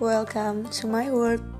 Welcome to my world.